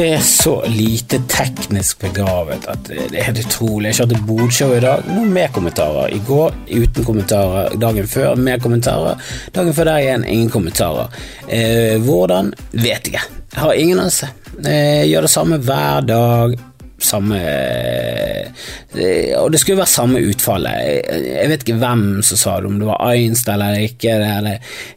Er så lite teknisk begavet at det er helt utrolig. Jeg kjørte bodshow i dag, nå med kommentarer. I går uten kommentarer. Dagen før med kommentarer. Dagen før der igjen ingen kommentarer. Eh, hvordan? Vet. Jeg har ingen anelse. Eh, gjør det samme hver dag samme Og det skulle være samme utfallet. Jeg vet ikke hvem som sa det, om det var Einstein eller ikke.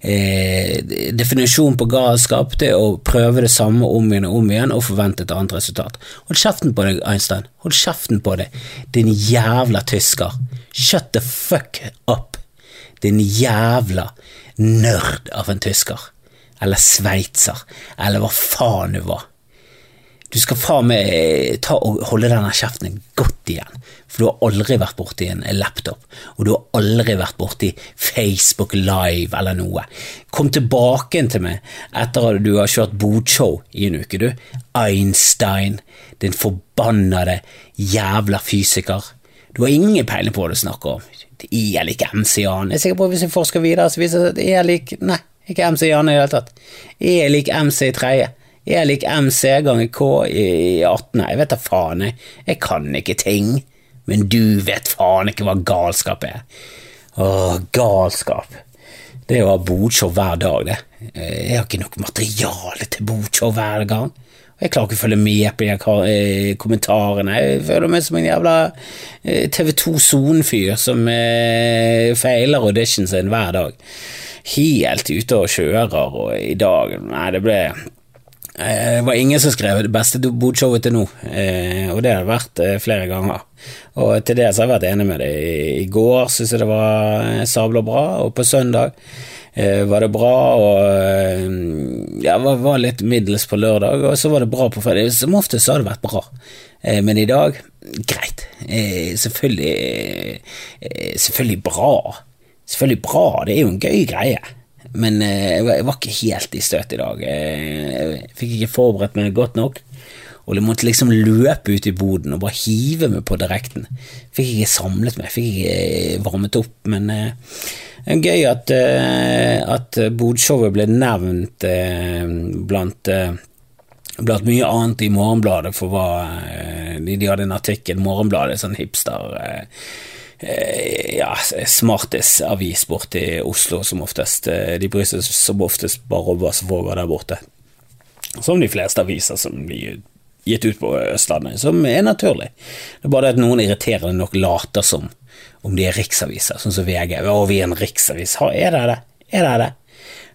Eh, definisjonen på galskap det er å prøve det samme om igjen og om igjen og forvente et annet resultat. Hold kjeften på deg, Einstein. Hold kjeften på deg, din jævla tysker. Shut the fuck up, din jævla nerd av en tysker. Eller sveitser, eller hva faen du var. Du skal faen meg eh, ta og holde denne kjeften godt igjen, for du har aldri vært borti en laptop, og du har aldri vært borti Facebook Live eller noe. Kom tilbake til meg etter at du har kjørt bodshow i en uke, du. Einstein, din forbannede jævla fysiker. Du har ingen peiling på hva du snakker om. E er lik MC-an. Jeg er sikker på at hvis jeg forsker videre, så viser det at E er lik Nei, ikke MC-an i det hele tatt. Jeg er lik MC i tredje. Er lik MC ganger K i 18. Nei, Jeg vet da faen, jeg. Jeg kan ikke ting. Men du vet faen ikke hva galskap er. Åh, galskap. Det er å ha bodshow hver dag, det. Jeg har ikke nok materiale til bodshow hver gang. Jeg klarer ikke å følge med på de eh, kommentarene. Jeg føler meg som en jævla eh, TV2 Son-fyr som eh, feiler auditionen sin hver dag. Helt ute og kjører, og i dag Nei, det ble det var ingen som skrev det beste bodshowet til nå, og det har det vært flere ganger. Og til det så har jeg vært enig med deg. I går syntes jeg det var sabla bra, og på søndag var det bra, og ja, var litt middels på lørdag, og så var det bra på fredag. Som oftest har det vært bra, men i dag greit. Selvfølgelig, selvfølgelig bra. Selvfølgelig bra, det er jo en gøy greie men jeg var ikke helt i støt i dag. Jeg fikk ikke forberedt meg godt nok. Og jeg måtte liksom løpe ut i boden og bare hive meg på direkten. Fikk ikke samlet meg, fikk ikke varmet opp, men det er gøy at, at bodshowet ble nevnt blant, blant mye annet i Morgenbladet, for hva de, de hadde en artikkel, Morgenbladet, sånn hipster ja, smartis-avis borti Oslo, som oftest. De bryr seg som oftest bare om hva som foregår der borte. Som de fleste aviser som blir gitt ut på Østlandet, som er naturlig. Det er bare det at noen irriterende nok later som om de er riksaviser, sånn som VG. Å, vi er en riksavis. Er det det? Er det det?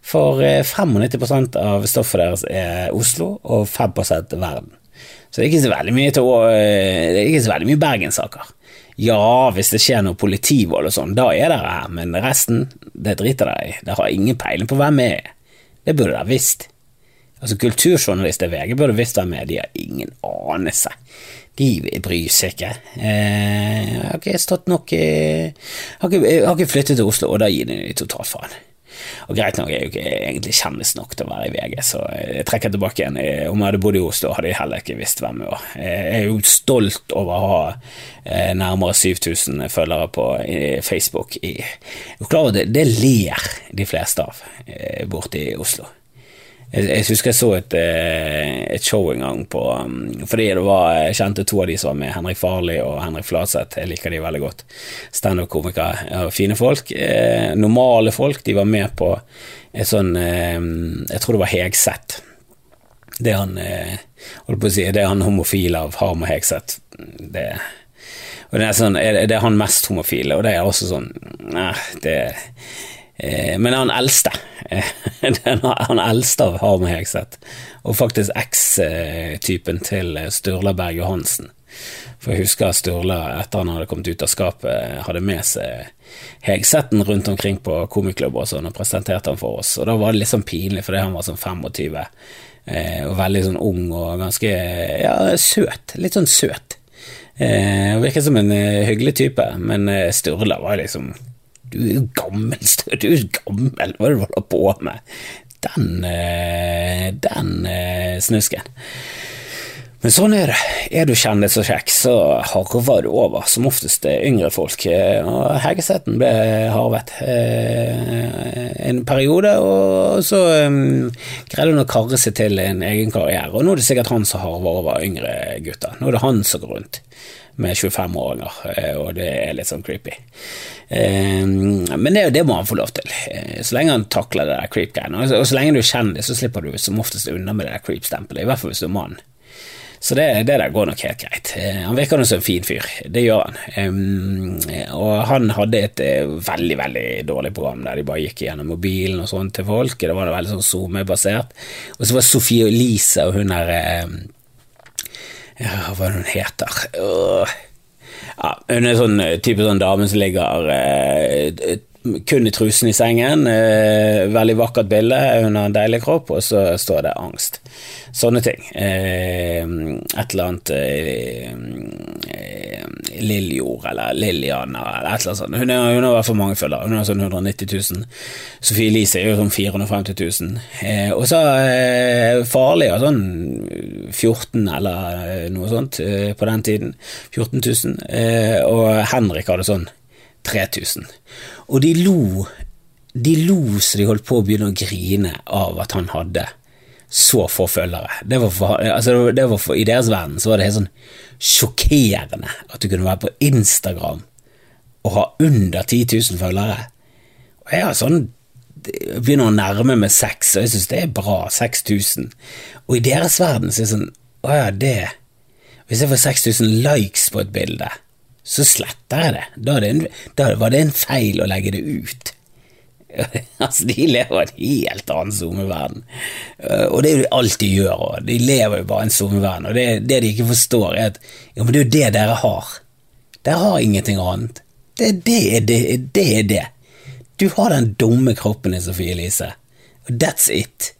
For 95% av stoffet deres er Oslo, og 5 verden. Så det er ikke så veldig mye, til, mye bergenssaker. Ja, hvis det skjer noe politivold og sånn, da er dere her, men resten, det driter dere i. Dere har ingen peiling på hvem jeg er. Det burde dere visst. Altså, kulturjournalister i VG burde visst hvem jeg er, de har ingen anelse. De bryr seg ikke. Eh, jeg har ikke stått nok i har har ikke flyttet til Oslo, og da gir de totalt faen. Og greit nok, jeg er jo ikke egentlig kjendis nok til å være i VG, så jeg trekker tilbake igjen. Om jeg hadde bodd i Oslo, hadde jeg heller ikke visst hvem jeg var. Jeg er jo stolt over å ha eh, nærmere 7000 følgere på Facebook. Jeg er klar over det, det ler de fleste av eh, borte i Oslo. Jeg, jeg, husker jeg så et, eh, et, show en gang på um, Fordi det var, jeg kjente to av de som var med, Henrik Farli og Henrik Flatseth. Jeg liker de veldig godt. Standup-komikere fine folk. Eh, normale folk. De var med på et sånn eh, Jeg tror det var Hegseth. Det han eh, holdt på å si, det er han homofile av Harm og Hegseth. Det, og det er, sånn, er han mest homofile, og det er også sånn Nei, det Eh, men han eldste. han eldste av Harm sett, og faktisk eks-typen til Sturla Berg Johansen. For jeg husker Sturla, etter han hadde kommet ut av skapet, hadde med seg Hegsetten rundt omkring på komiklubber og sånn, og presenterte han for oss. Og da var det litt sånn pinlig, fordi han var sånn 25, eh, og veldig sånn ung og ganske ja, søt. Litt sånn søt. Eh, virket som en hyggelig type, men Sturla var liksom du er jo gammel, du er jo gammel, hva er det du holder på med? Den, eh, den eh, snusken. Men sånn er det. Er du kjendis og kjekk, så harver du over, som oftest yngre folk. Og Hegeseten ble harvet eh, en periode, og så um, greide hun å karre seg til en egen karriere. Og nå er det sikkert han som harver over yngre gutter. Nå er det han som går rundt med 25-åringer, eh, og det er litt sånn creepy. Men det, det, må han få lov til, så lenge han takler det der creep-greiene. Og så lenge du er kjendis, så slipper du som oftest unna med det der creep-stempelet, i hvert fall hvis du er mann. Så det, det, der går nok helt greit. Eh, han virker som en fin fyr, det gjør han. Um, og han hadde et veldig, veldig dårlig program der de bare gikk gjennom mobilen og sånn til folk. Det var veldig sånn SoMe-basert. Og så var Sofie Elise og hun der um, Ja, hva er det hun heter? Uh, ja, hun er sånn type sånn dame som ligger uh, kun i trusen i sengen. Eh, veldig vakkert bilde, hun har en deilig kropp, og så står det angst. Sånne ting. Eh, et eller annet eh, eh Liljord eller Lillian eller et eller annet sånt. Hun, er, hun har fall mange følgere. Hun har sånn 190 000. Sofie Elise er jo sånn 450 000. Eh, og så eh, Farlig og sånn 14 eller eh, noe sånt eh, på den tiden. 14 000. og Henrik hadde sånn 3000. Og de lo, de lo så de holdt på å begynne å grine av at han hadde så få følgere. Det var for, altså det var for, I deres verden så var det helt sånn sjokkerende at du kunne være på Instagram og ha under 10 000 følgere. Og jeg har sånn jeg begynner å nærme meg seks, og jeg syns det er bra. 6000. Og i deres verden så er det sånn Å ja, det Hvis jeg får 6000 likes på et bilde, så sletter jeg det. Da, det en, da, var det en feil å legge det ut. altså, de lever en helt annen SoMe-verden. Uh, og det er jo alt de gjør, og de lever jo bare en SoMe-verden. Og det, det, de ikke forstår, er at ja, men det er jo det dere har. Dere har ingenting annet. Det, det, det, det er det. Du har den dumme kroppen din, Sofie Elise. That's it.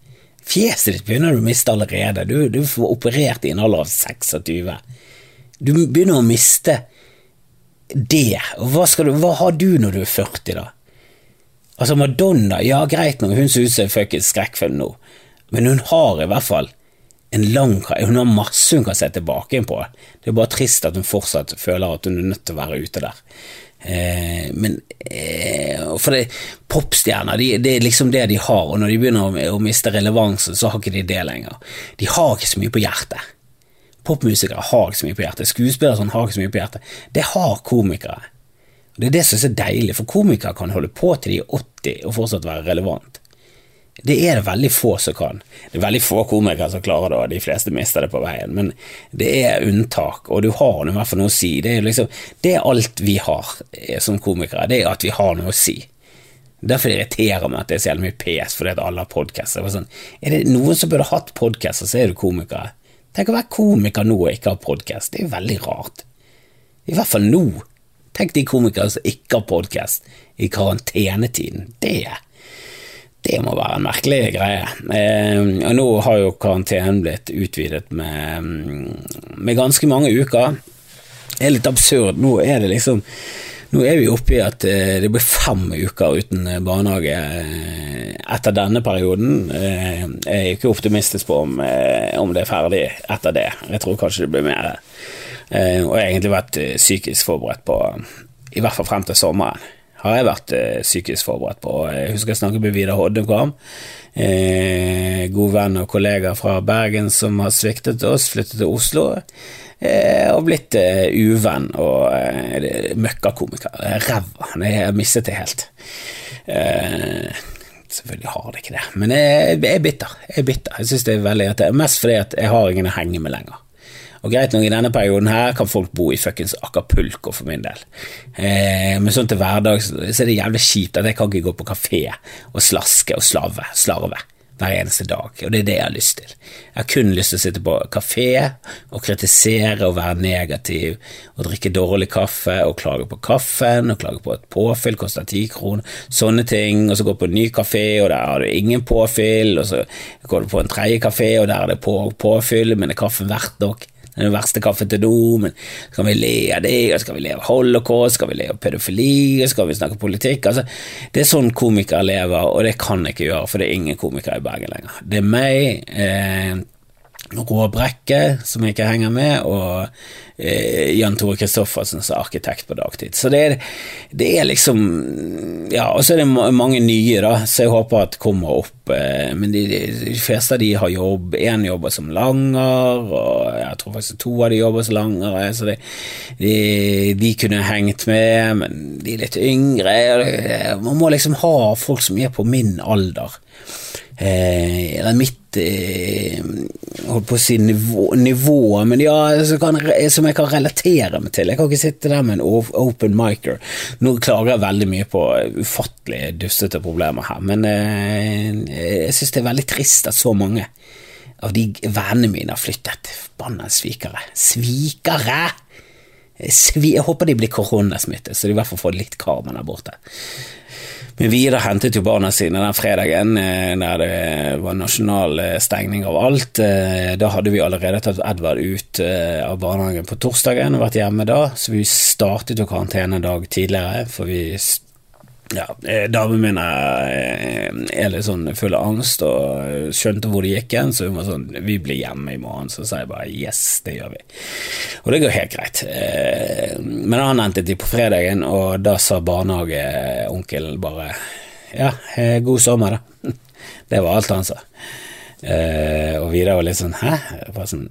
Fjeset ditt begynner du å miste allerede. Du, du får operert i en alder av 26. Du begynner å miste det. Hva, du, hva, har du når du er 40, da? Altså, Madonna, ja greit nok, hun som en fuckings skrekkfilm nå, men hun har i hvert fall en lang Hun har masse hun kan se tilbake inn på. Det er bare trist at hun fortsatt føler at hun er nødt til å være ute der. Eh, men eh, For det, popstjerner, de, det er liksom det de har, og når de begynner å, å miste relevansen, så har ikke de det lenger. De har ikke så mye på hjertet. Popmusikere har ikke så mye på hjertet. Skuespillere sånn har ikke så mye på hjertet. Det har komikere. Det er det som er så deilig, for komikere kan holde på til de er 80 og fortsatt være relevant. Det er det veldig få som kan. Det er veldig få komikere som klarer det, og de fleste mister det på veien, men det er unntak, og du har i hvert fall noe å si. Det er, liksom, det er alt vi har eh, som komikere, det er at vi har noe å si. Derfor irriterer meg at det er så jævlig mye pes fordi at alle har podkaster. Sånn, er det noen som burde hatt podkaster, så er det komikere. Tenk å være komiker nå og ikke ha podkast, det er veldig rart. I hvert fall nå. Tenk de komikere som ikke har podkast i karantenetiden. Det, det må være en merkelig greie. Eh, og nå har jo karantenen blitt utvidet med, med ganske mange uker. Det er litt absurd. Nå er det liksom nå er vi oppe i at eh, det blir fem uker uten eh, barnehage eh, etter denne perioden. Jeg er ikke optimistisk på om, om det er ferdig etter det. Jeg tror kanskje det blir mer. Og jeg har egentlig vært psykisk forberedt på, i hvert fall frem til sommeren, har jeg vært psykisk forberedt på. Jeg husker jeg snakket med Vidar Hoddekvam, god venn og kollega fra Bergen som har sviktet oss, flyttet til Oslo. Eh, og blitt eh, uvenn og eh, møkkakomiker. Ræva. Jeg har mistet det helt. Uh, selvfølgelig har det ikke det, men jeg, jeg er bitter. Jeg er bitter. Jeg synes det er veldig at det er Mest fordi at jeg har ingen å henge med lenger. Og greit nok, i denne perioden her kan folk bo i fuckings Acapulco for min del. Eh, men sånn til hverdags så er det jævlig kjipt at jeg kan ikke gå på kafé og slaske og slave, slarve hver eneste dag, og det er det jeg har lyst til. Jeg har kun lyst til å sitte på kafé og kritisere og være negativ og drikke dårlig kaffe og klage på kaffen og klage på at påfyll koster ti kroner, sånne ting, og så gå på en ny kafé og der har du ingen påfyll, og så går du på en tredje kafé og der er det på, påfyll, men er kaffen verdt nok? Den verste kaffen til do, men skal vi le av det, skal vi le av holocaust, skal vi le av pedofili, skal vi snakke politikk? Altså, det er sånn komikere lever, og det kan jeg ikke gjøre, for det er ingen komikere i Bergen lenger. Det er meg. Eh, Rå Brekke, som ikke henger med, og eh, Jan Tore Kristoffersen som arkitekt på dagtid. Så det er, det er liksom Ja, og så er det mange nye, da, så jeg håper at kommer opp. Eh, men de, de, fleste av de har jobb. Én jobber som langer, og jeg tror faktisk to av de jobber som langere. Så det, de, de, kunne hengt med, men de er litt yngre. Man må liksom ha folk som er på min alder. Eh, eller mitt eh, holdt på å si nivå, nivå men ja, kan, som jeg kan relatere meg til. Jeg kan ikke sitte der med en open micer. Nå klager jeg veldig mye på ufattelig dustete problemer her, men eh, jeg synes det er veldig trist at så mange av de vennene mine har flyttet. Forbanna svikere. Svikere! Jeg håper de blir koronasmittet, så de i hvert fall får litt karma der borte. Men Vidar hentet jo barna sine den fredagen eh, der det var nasjonal eh, stengning av alt. Eh, da hadde vi allerede tatt Edvard ut av barnehagen på torsdagen og vært hjemme da, så vi startet jo karantene en dag tidligere, for vi ja, eh, damen min eh, er, litt sånn full av angst og skjønte hvor det gikk hen, så hun var sånn Vi blir hjemme i morgen. Så sa jeg bare yes, det gjør vi. Og det går helt greit. Eh, men han endte de på fredagen, og da sa barnehageonkelen bare Ja, god sommer, da. Det var alt han sa. Og Vidar var litt sånn hæ? Bare sånn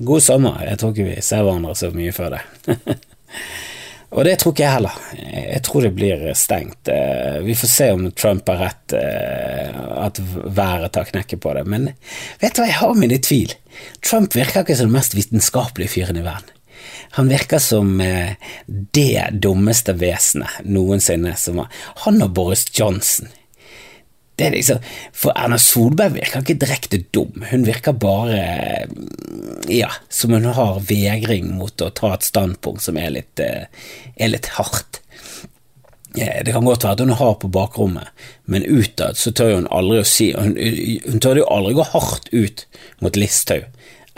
God sommer, jeg tror ikke vi ser hverandre så mye før det. Og det tror ikke jeg heller. Jeg tror det blir stengt. Eh, vi får se om Trump har rett, eh, at været tar knekke på det. Men vet du hva, jeg har mine tvil. Trump virker ikke som den mest vitenskapelige fyren i verden. Han virker som eh, det dummeste vesenet noensinne. Som han og Boris Johnson. Det liksom, For Erna Solberg virker ikke direkte dum, hun virker bare ja, som hun har vegring mot å ta et standpunkt som er litt, eh, er litt hardt. Det kan godt være at hun har på bakrommet, men utad så tør hun aldri å si Hun, hun tør jo aldri gå hardt ut mot Listhaug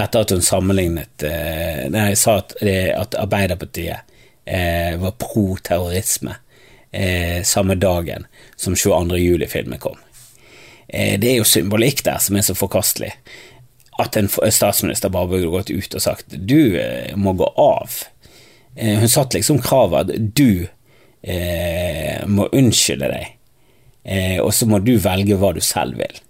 etter at hun sammenlignet eh, Nei, jeg sa at, at Arbeiderpartiet eh, var pro terrorisme eh, samme dagen som 22. juli-filmen kom. Eh, det er jo symbolikk der som er så forkastelig. At en statsminister bare burde gått ut og sagt du eh, må gå av. Eh, hun satt liksom kravet at du eh, må unnskylde deg, eh, og så må du velge hva du selv vil.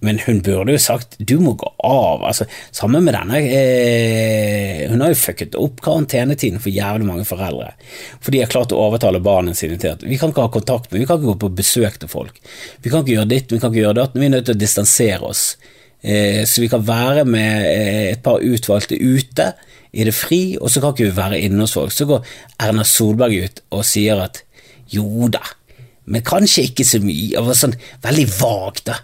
Men hun burde jo sagt du må gå av. altså Sammen med denne eh, Hun har jo fucket opp karantenetiden for jævlig mange foreldre. For de har klart å overtale barna sine til at vi kan ikke ha kontakt med, vi kan ikke gå på besøk til folk. Vi kan ikke gjøre ditt, vi kan ikke gjøre datt. Vi er nødt til å distansere oss. Eh, så vi kan være med eh, et par utvalgte ute i det fri, og så kan ikke vi være inne hos folk. Så går Erna Solberg ut og sier at jo da, men kanskje ikke så mye. Og sånn veldig vagt, da.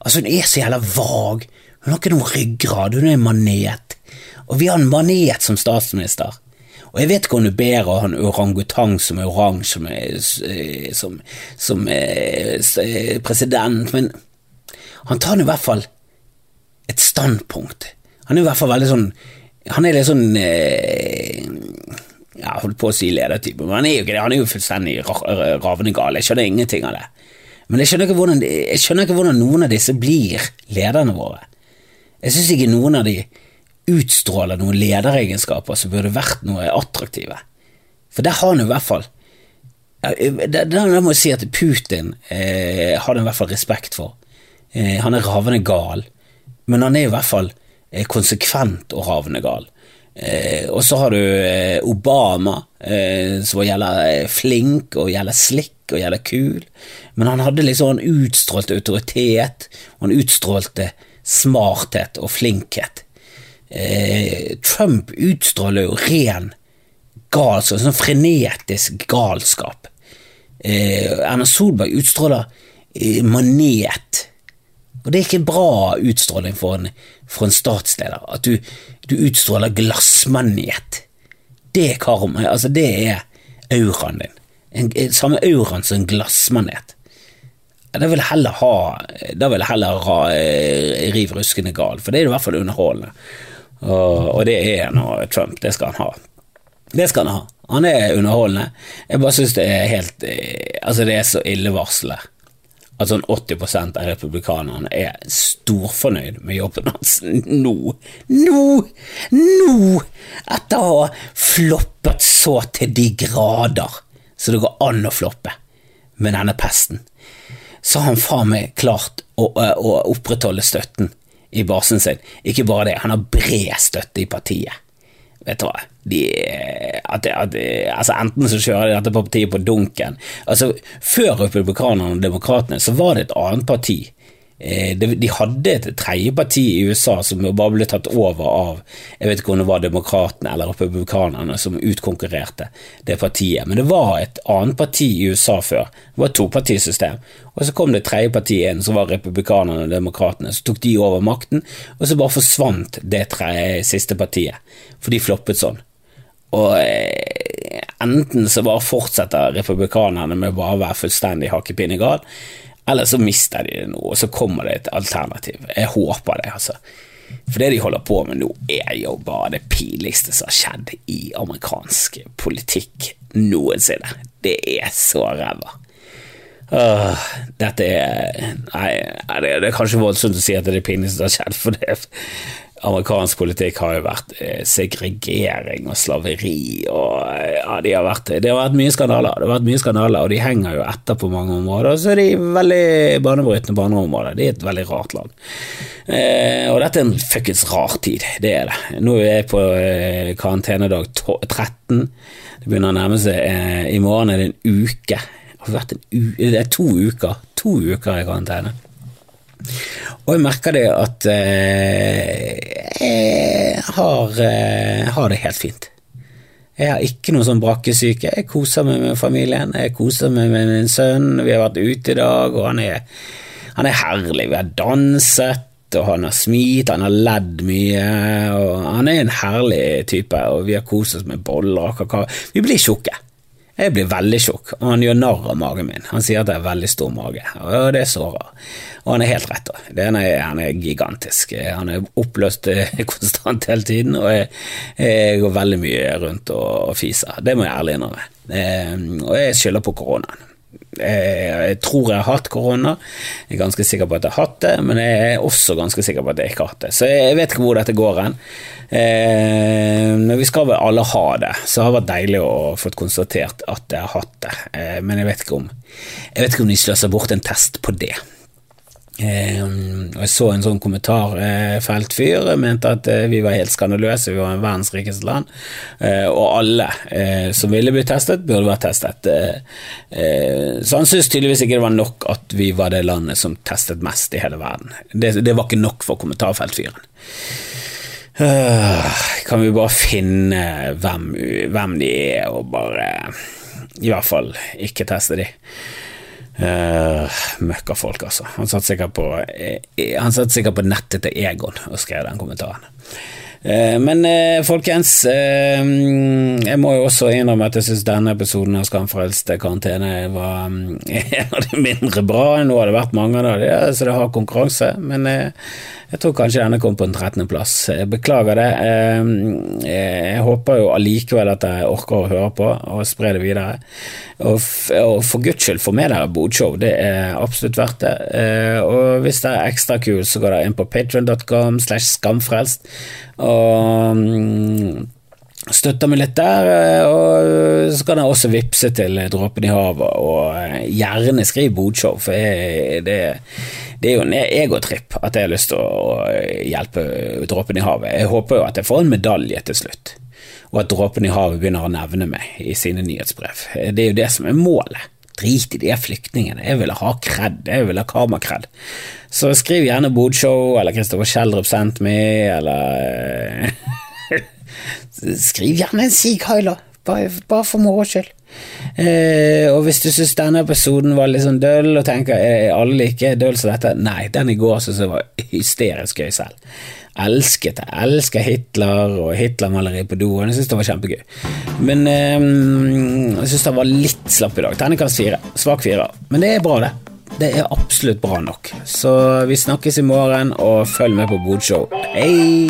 Altså, hun er så jævla vag. Hun har ikke noen ryggrad, hun er en manet. Og vi har en manet som statsminister. Og jeg vet ikke om du er bedre å ha en orangutang som er oransje som, er, som, som er president, men han tar i hvert fall et standpunkt. Han er i hvert fall veldig sånn Han er litt sånn eh, Ja, holdt på å si ledertype, men han er jo ikke det. Han er jo fullstendig ravende gal. Jeg skjønner ingenting av det. Men jeg skjønner, hvordan, jeg skjønner ikke hvordan noen av disse blir lederne våre. Jeg syns ikke noen av de utstråler noen lederegenskaper som burde vært noe attraktive. For der har han i hvert fall Der må jeg si at Putin eh, har han i hvert fall respekt for. Eh, han er ravende gal, men han er i hvert fall eh, konsekvent og ravende gal. Eh, og så har du eh, Obama, eh, som gjelder flink og gjelder slikk og jævla kul, men han hadde liksom Han utstrålte autoritet, og han utstrålte smarthet og flinkhet. Eh, Trump utstråler jo ren galskap, sånn frenetisk galskap. Eh, Erna Solberg utstråler eh, manet. Og det er ikke bra utstråling for en, for en statsleder, at du, du utstråler glassmanet. Det altså det er auraen din en, samme auraen som en glassmanet. Da vil jeg heller ha Da vil jeg heller ha eh, riv ruskende gal, for det er i hvert fall underholdende. Og, og det er nå Trump. Det skal han ha. Det skal han ha. Han er underholdende. Jeg bare syns det er helt eh, Altså, det er så illevarslende at sånn 80% av republikanerne er storfornøyd med jobben hans nå. Nå! Nå! Etter å ha floppet så til de grader så det går an å floppe med denne pesten, så har han faen meg klart å, å opprettholde støtten i basen sin. Ikke bare det, han har bred støtte i partiet. Vet du hva, de, at, at, altså Enten så kjører de dette partiet på dunken altså Før republikanerne og demokratene så var det et annet parti de hadde et tredje parti i USA som bare ble tatt over av jeg vet ikke om det var demokratene eller republikanerne som utkonkurrerte det partiet, men det var et annet parti i USA før. Det var et topartisystem. Og så kom det et tredje parti inn, som var republikanerne og demokratene. Så tok de over makten, og så bare forsvant det tredje, siste partiet, for de floppet sånn. Og eh, enten så bare fortsetter republikanerne med bare å være fullstendig hakkepinnegal, eller så mister de det nå, og så kommer det et alternativ. Jeg håper det, altså. For det de holder på med nå, er jo bare det pinligste som har skjedd i amerikansk politikk noensinne. Det er så ræva. Uh, dette er Nei, det er kanskje voldsomt å si at det er det pinligste som har skjedd, for det, amerikansk politikk har jo vært eh, segregering og slaveri og eh, ja, de har vært, det har vært mye skandaler, det har vært mye skandaler, og de henger jo etter på mange områder. Og så er de veldig banebrytende på andre områder. Det er et veldig rart land. Eh, og dette er en fuckings rar tid, det er det. Nå er jeg på eh, karantenedag 13. Det begynner å nærme seg. Eh, I morgen er det en uke. Det en det er to uker. To uker i karantene. Og jeg merker det at eh, jeg har, eh, har, det helt fint. Jeg har ikke noe sånn brakkesyke. Jeg koser meg med familien, jeg koser meg med min sønn. Vi har vært ute i dag, og han er, han er herlig. Vi har danset, og han har smilt, han har ledd mye. og Han er en herlig type, og vi har kost oss med boller og kakao. Vi blir tjukke. Jeg blir veldig tjukk, og han gjør narr av magen min. Han sier at jeg har veldig stor mage, og det sårer. Og han er helt rett. da. han er gigantisk. Han er oppløst eh, konstant hele tiden, og jeg, jeg går veldig mye rundt og, fiser. Det må jeg ærlig innrømme. Eh, og jeg skylder på koronaen. Jeg tror jeg har hatt korona, jeg er ganske sikker på at jeg har hatt det, men jeg er også ganske sikker på at jeg ikke har hatt det. Så jeg vet ikke hvor dette går hen. Eh, men vi skal vel alle ha det, så det har vært deilig å få konstatert at jeg har hatt det. Eh, men jeg vet ikke om, jeg vet ikke om de sløser bort en test på det. Eh, og Jeg så en sånn kommentarfeltfyr eh, mente at eh, vi var helt skandaløse, vi var en verdens rikeste land, eh, og alle eh, som ville bli testet, burde vært testet. Eh, så han syntes tydeligvis ikke det var nok at vi var det landet som testet mest i hele verden. Det, det var ikke nok for kommentarfeltfyren. kan vi bare finne hvem, hvem de er, og bare i hvert fall ikke teste de. Uh, Møkkafolk, altså. Han satt på, uh, han satt sikkert på nettet til Egon og skrev den kommentaren. Uh, men folkens, jeg må jo også innrømme at jeg syns denne episoden av Skamfrelst karantene var um, en av de mindre bra. Nå har det vært mange av dem, så det har konkurranse. Men jeg tror kanskje denne kom på en 13.-plass. Jeg beklager det. Jeg håper jo allikevel at jeg orker å høre på og spre det videre. Og for guds skyld, få med dere bodshow. Det er absolutt verdt det. Eh, og hvis det er ekstra kult, så går dere inn på patrion.com slash skamfrelst og mm, støtter meg litt der. Eh, og så kan jeg også vippse til Dråpen i havet, og eh, gjerne skriv bodshow, for det det er jo en egotripp at jeg har lyst til å hjelpe dråpen i havet. Jeg håper jo at jeg får en medalje til slutt, og at dråpen i havet begynner å nevne meg i sine nyhetsbrev. Det er jo det som er målet. Drit i de flyktningene, jeg vil ha kred, jeg ville ha karmakred. Så skriv gjerne Bodshow eller Kristoffer Schjelderup sendt meg, eller Skriv gjerne en Sig heiler bare, bare for moro skyld. Eh, og hvis du syns denne episoden var litt sånn døll, og tenker er alle like døll som dette Nei, den i går syns jeg var hysterisk gøy selv. Elsket det. Elsker Hitler og Hitler-maleri på doen. Jeg syns det var kjempegøy. Men eh, jeg syns det var litt slapp i dag. Terningkast fire. Svak fire. Men det er bra, det. Det er absolutt bra nok. Så vi snakkes i morgen, og følg med på Bodshow. Hei!